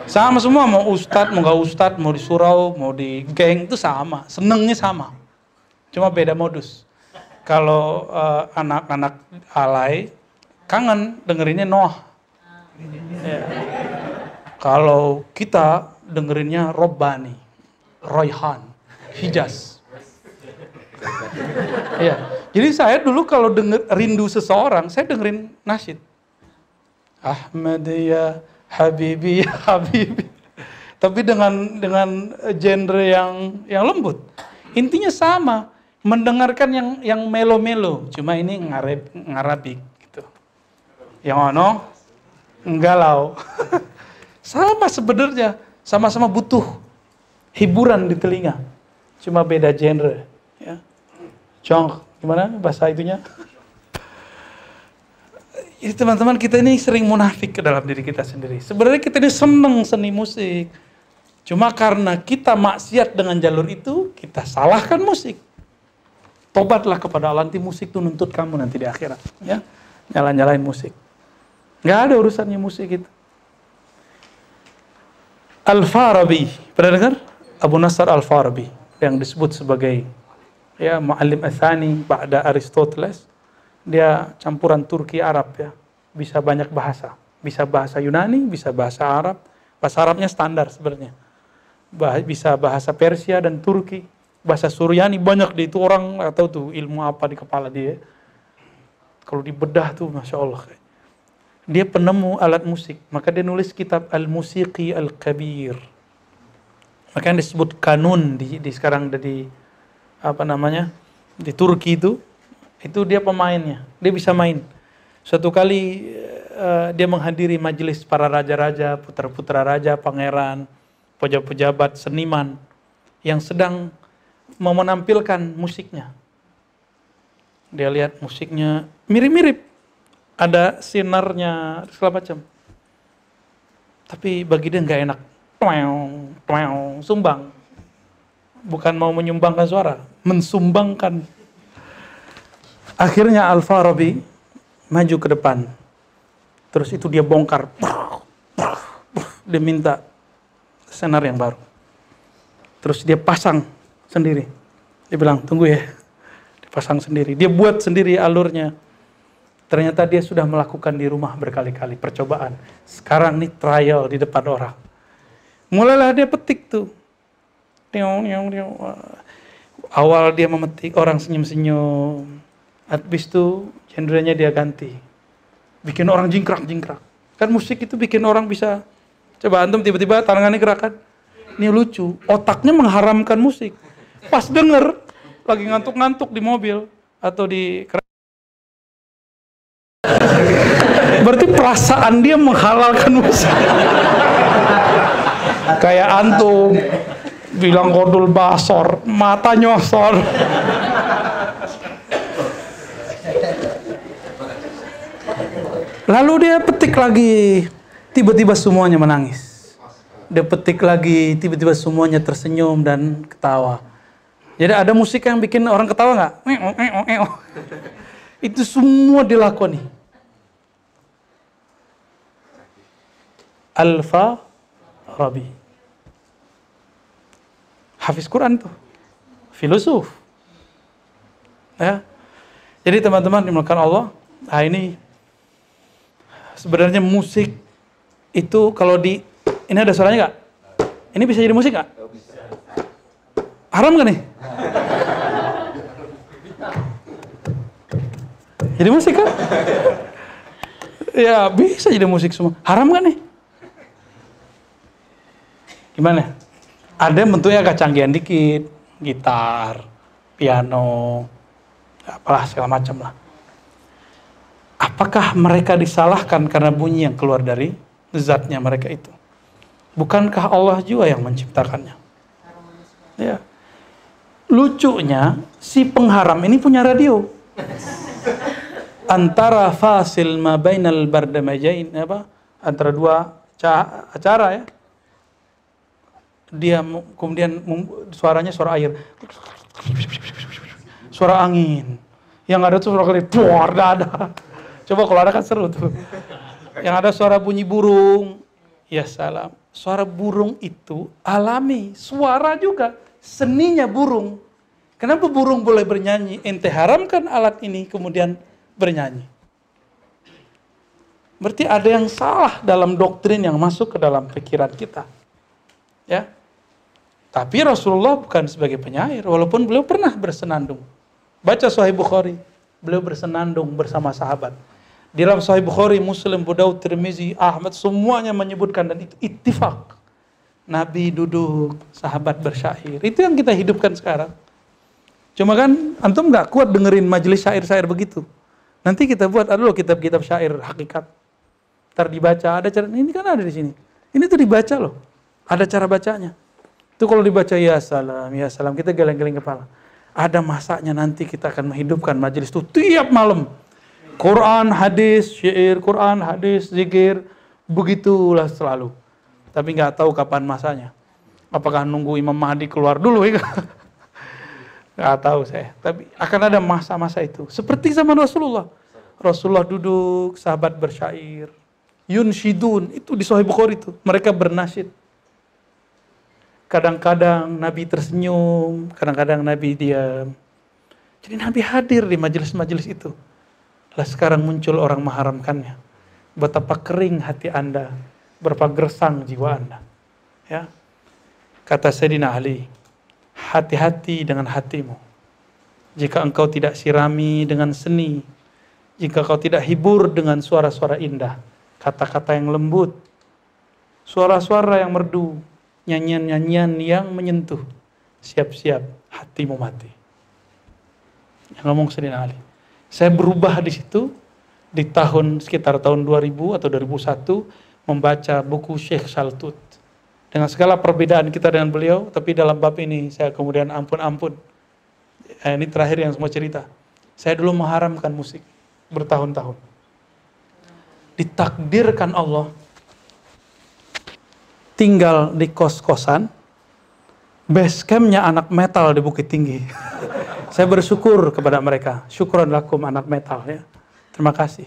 Sama semua, mau ustadz, mau gak ustadz, mau di surau, mau di geng, itu sama. Senengnya sama. Cuma beda modus kalau uh, anak-anak alay kangen dengerinnya Noah. Ya. Kalau kita dengerinnya Robbani, Royhan, Hijaz. ya. Jadi saya dulu kalau denger rindu seseorang, saya dengerin nasyid. Ahmad ya Habibi ya Habibi. Tapi dengan dengan genre yang yang lembut. Intinya sama mendengarkan yang yang melo-melo, cuma ini ngarab ngarabik gitu. Yang ono nggalau. sama sebenarnya, sama-sama butuh hiburan di telinga. Cuma beda genre, ya. Cong, gimana bahasa itunya? Jadi teman-teman kita ini sering munafik ke dalam diri kita sendiri. Sebenarnya kita ini seneng seni musik. Cuma karena kita maksiat dengan jalur itu, kita salahkan musik. Tobatlah kepada Allah, nanti musik itu nuntut kamu nanti di akhirat. Ya, Nyala-nyalain musik. Gak ada urusannya musik itu. Al-Farabi, pernah dengar? Abu Nasr Al-Farabi, yang disebut sebagai ya Mu'allim Athani, Ba'da Aristoteles. Dia campuran Turki Arab ya, bisa banyak bahasa. Bisa bahasa Yunani, bisa bahasa Arab. Bahasa Arabnya standar sebenarnya. Bisa bahasa Persia dan Turki bahasa Suryani banyak di itu orang atau tuh ilmu apa di kepala dia. Kalau dibedah tuh masya Allah. Dia penemu alat musik, maka dia nulis kitab Al Musiqi Al Kabir. Maka yang disebut kanun di, di sekarang di apa namanya di Turki itu, itu dia pemainnya, dia bisa main. Suatu kali uh, dia menghadiri majelis para raja-raja, putra-putra raja, pangeran, pejabat-pejabat, seniman yang sedang mau menampilkan musiknya. Dia lihat musiknya mirip-mirip. Ada sinarnya, segala macam. Tapi bagi dia nggak enak. Tuang, tuang, sumbang. Bukan mau menyumbangkan suara, mensumbangkan. Akhirnya Al-Farabi maju ke depan. Terus itu dia bongkar. Dia minta senar yang baru. Terus dia pasang sendiri. Dia bilang, tunggu ya. Dipasang sendiri. Dia buat sendiri alurnya. Ternyata dia sudah melakukan di rumah berkali-kali percobaan. Sekarang nih trial di depan orang. Mulailah dia petik tuh. Awal dia memetik orang senyum-senyum. Habis itu genrenya dia ganti. Bikin orang jingkrak-jingkrak. Kan musik itu bikin orang bisa Coba antum tiba-tiba tangannya gerakan. Ini lucu. Otaknya mengharamkan musik. Pas denger, lagi ngantuk-ngantuk di mobil atau di Berarti perasaan dia menghalalkan musik. Kayak antum bilang kodul basor, mata nyosor. Lalu dia petik lagi, tiba-tiba semuanya menangis. Dia petik lagi, tiba-tiba semuanya tersenyum dan ketawa. Jadi ada musik yang bikin orang ketawa nggak? Itu semua dilakoni. Alfa Rabi. Hafiz Quran tuh. Filosof. Ya. Jadi teman-teman dimulakan Allah, nah ini sebenarnya musik itu kalau di ini ada suaranya nggak? Ini bisa jadi musik nggak? Haram gak nih? jadi musik kan? ya bisa jadi musik semua. Haram gak nih? Gimana? Ada bentuknya agak canggihan dikit, gitar, piano, apalah segala macam lah. Apakah mereka disalahkan karena bunyi yang keluar dari zatnya mereka itu? Bukankah Allah juga yang menciptakannya? Ya. Lucunya si pengharam ini punya radio. Antara fasil ma bainal bardamajain apa? Antara dua acara ya. Dia kemudian suaranya suara air. Suara angin. Yang ada tuh suara kali, puar, ada. Coba kalau ada kan seru tuh. Yang ada suara bunyi burung. Ya salam. Suara burung itu alami. Suara juga. Seninya burung. Kenapa burung boleh bernyanyi? Ente haramkan alat ini kemudian bernyanyi. Berarti ada yang salah dalam doktrin yang masuk ke dalam pikiran kita. Ya. Tapi Rasulullah bukan sebagai penyair, walaupun beliau pernah bersenandung. Baca Sahih Bukhari, beliau bersenandung bersama sahabat. Di dalam Sahih Bukhari, Muslim, Budaud, Tirmizi, Ahmad semuanya menyebutkan dan itu ittifaq. Nabi duduk, sahabat bersyair. Itu yang kita hidupkan sekarang. Cuma kan antum nggak kuat dengerin majelis syair-syair begitu. Nanti kita buat ada kitab-kitab syair hakikat. Ntar dibaca, ada cara ini kan ada di sini. Ini tuh dibaca loh. Ada cara bacanya. Itu kalau dibaca ya salam, ya salam, kita geleng-geleng kepala. Ada masanya nanti kita akan menghidupkan majelis itu tiap malam. Quran, hadis, syair, Quran, hadis, zikir, begitulah selalu. Tapi nggak tahu kapan masanya. Apakah nunggu Imam Mahdi keluar dulu ya? Nggak tahu saya. Tapi akan ada masa-masa itu. Seperti zaman Rasulullah. Rasulullah duduk, sahabat bersyair. Yunshidun, itu di Sahih Bukhari itu. Mereka bernasyid. Kadang-kadang Nabi tersenyum, kadang-kadang Nabi diam. Jadi Nabi hadir di majelis-majelis itu. Lah sekarang muncul orang mengharamkannya. Betapa kering hati Anda, berapa gersang jiwa Anda. Ya. Kata Sayyidina Ali, hati-hati dengan hatimu. Jika engkau tidak sirami dengan seni, jika kau tidak hibur dengan suara-suara indah, kata-kata yang lembut, suara-suara yang merdu, nyanyian-nyanyian yang menyentuh, siap-siap hatimu mati. Yang ngomong Sayyidina Ali. Saya berubah di situ di tahun sekitar tahun 2000 atau 2001 membaca buku Syekh Saltut. Dengan segala perbedaan kita dengan beliau, tapi dalam bab ini saya kemudian ampun-ampun. Eh, ini terakhir yang semua cerita. Saya dulu mengharamkan musik bertahun-tahun. Ditakdirkan Allah tinggal di kos-kosan, base campnya anak metal di Bukit Tinggi. Saya bersyukur kepada mereka. Syukron lakum anak metal ya. Terima kasih.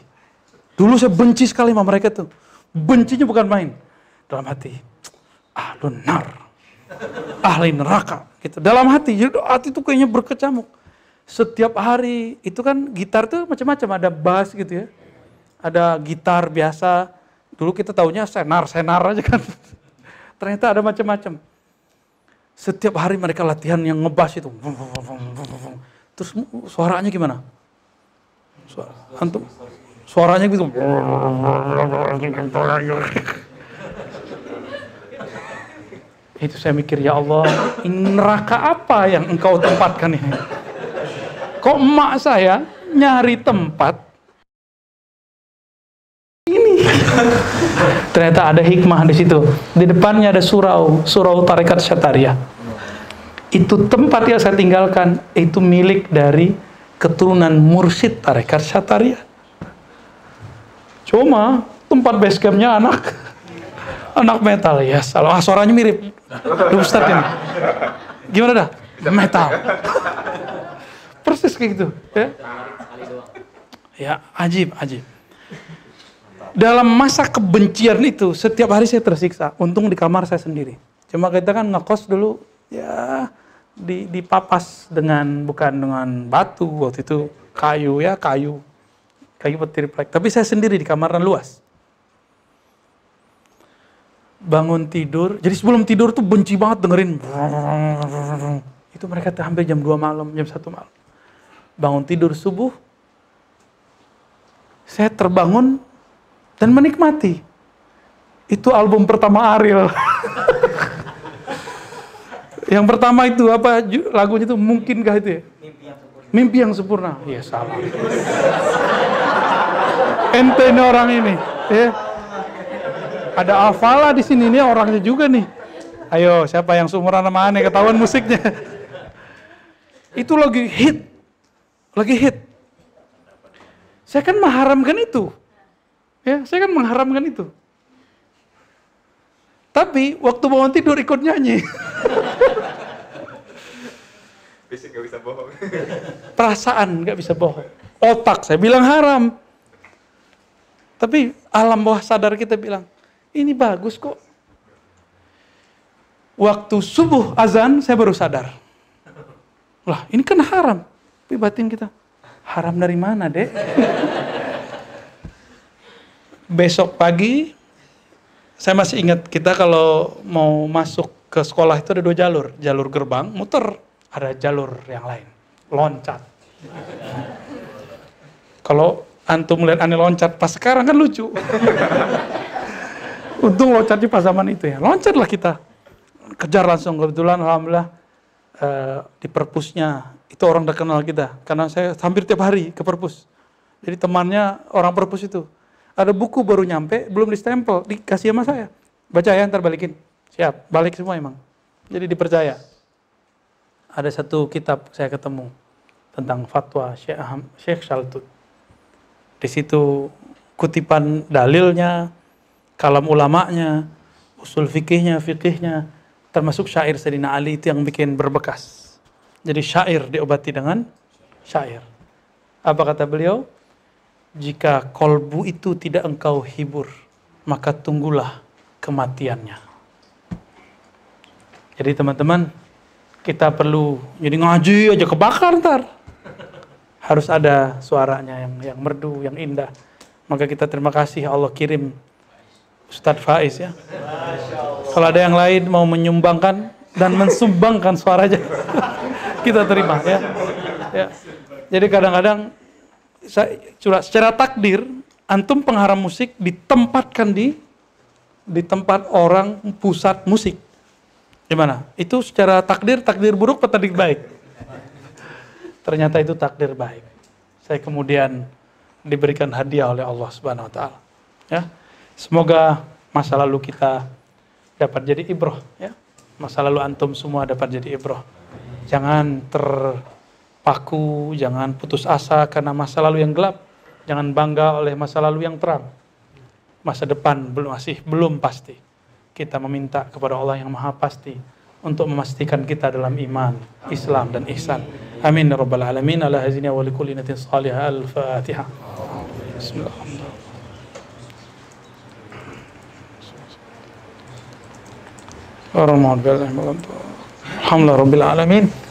Dulu saya benci sekali sama mereka tuh. Bencinya bukan main. Dalam hati. Ahlu nar. Ahli neraka. Gitu. Dalam hati. Jadi hati itu kayaknya berkecamuk. Setiap hari. Itu kan gitar tuh macam-macam. Ada bass gitu ya. Ada gitar biasa. Dulu kita taunya senar-senar aja kan. Ternyata ada macam-macam setiap hari mereka latihan yang ngebas itu. Terus suaranya gimana? Suara, antum suaranya gitu. Itu saya mikir ya Allah, neraka apa yang engkau tempatkan ini? Kok emak saya nyari tempat ini? Ternyata ada hikmah di situ. Di depannya ada surau, surau tarekat syataria itu tempat yang saya tinggalkan itu milik dari keturunan mursyid tarekat syataria. Cuma tempat base campnya anak anak metal ya. Salah ah, suaranya mirip. Ustaz ini. Gimana dah? metal. Persis kayak gitu. Ya. ya, ajib, ajib. Dalam masa kebencian itu, setiap hari saya tersiksa. Untung di kamar saya sendiri. Cuma kita kan ngekos dulu, ya di dipapas dengan bukan dengan batu waktu itu kayu ya kayu kayu petir plek. Tapi saya sendiri di kamar luas. Bangun tidur, jadi sebelum tidur tuh benci banget dengerin. Itu mereka hampir jam 2 malam, jam 1 malam. Bangun tidur subuh, saya terbangun dan menikmati. Itu album pertama Ariel. Yang pertama itu apa lagunya itu mungkinkah itu ya? Mimpi yang sempurna. Mimpi yang sempurna. Iya salah. Ente ini orang ini, ya. Ada Alfala di sini ini orangnya juga nih. Ayo, siapa yang seumuran sama aneh ketahuan musiknya. itu lagi hit. Lagi hit. Saya kan mengharamkan itu. Ya, saya kan mengharamkan itu. Tapi waktu bangun tidur ikut nyanyi. Fisik bisa bohong. Perasaan gak bisa bohong. Otak saya bilang haram. Tapi alam bawah sadar kita bilang, ini bagus kok. Waktu subuh azan saya baru sadar. Lah ini kan haram. Tapi batin kita, haram dari mana dek? Besok pagi saya masih ingat kita kalau mau masuk ke sekolah itu ada dua jalur. Jalur gerbang, muter. Ada jalur yang lain. Loncat. kalau antum melihat aneh loncat, pas sekarang kan lucu. Untung loncatnya pas zaman itu ya. Loncatlah kita. Kejar langsung. Kebetulan Alhamdulillah uh, di perpusnya itu orang udah kenal kita. Karena saya hampir tiap hari ke perpus. Jadi temannya orang perpus itu ada buku baru nyampe, belum distempel, dikasih sama saya. Baca ya, ntar balikin. Siap, balik semua emang. Jadi dipercaya. Ada satu kitab saya ketemu tentang fatwa Syekh, Syekh Shaltut. Di situ kutipan dalilnya, kalam ulamanya, usul fikihnya, fikihnya, termasuk syair Sayyidina Ali itu yang bikin berbekas. Jadi syair diobati dengan syair. Apa kata beliau? Jika kolbu itu tidak engkau hibur, maka tunggulah kematiannya. Jadi teman-teman, kita perlu jadi ngaji aja kebakar ntar. Harus ada suaranya yang yang merdu, yang indah. Maka kita terima kasih Allah kirim Ustadz Faiz ya. Kalau ada yang lain mau menyumbangkan dan mensumbangkan suaranya, kita terima ya. ya. Jadi kadang-kadang secara takdir antum pengharam musik ditempatkan di di tempat orang pusat musik. Gimana? Itu secara takdir takdir buruk atau takdir baik? Ternyata itu takdir baik. Saya kemudian diberikan hadiah oleh Allah Subhanahu wa taala. Ya. Semoga masa lalu kita dapat jadi ibroh ya. Masa lalu antum semua dapat jadi ibroh. Jangan ter paku, jangan putus asa karena masa lalu yang gelap, jangan bangga oleh masa lalu yang terang. Masa depan belum masih belum pasti. Kita meminta kepada Allah yang Maha Pasti untuk memastikan kita dalam iman, Islam dan ihsan. Amin ya rabbal alamin. Ala hazina wa likulli natin salihah. Al-Fatihah. Bismillah. Alhamdulillah Rabbil Alamin.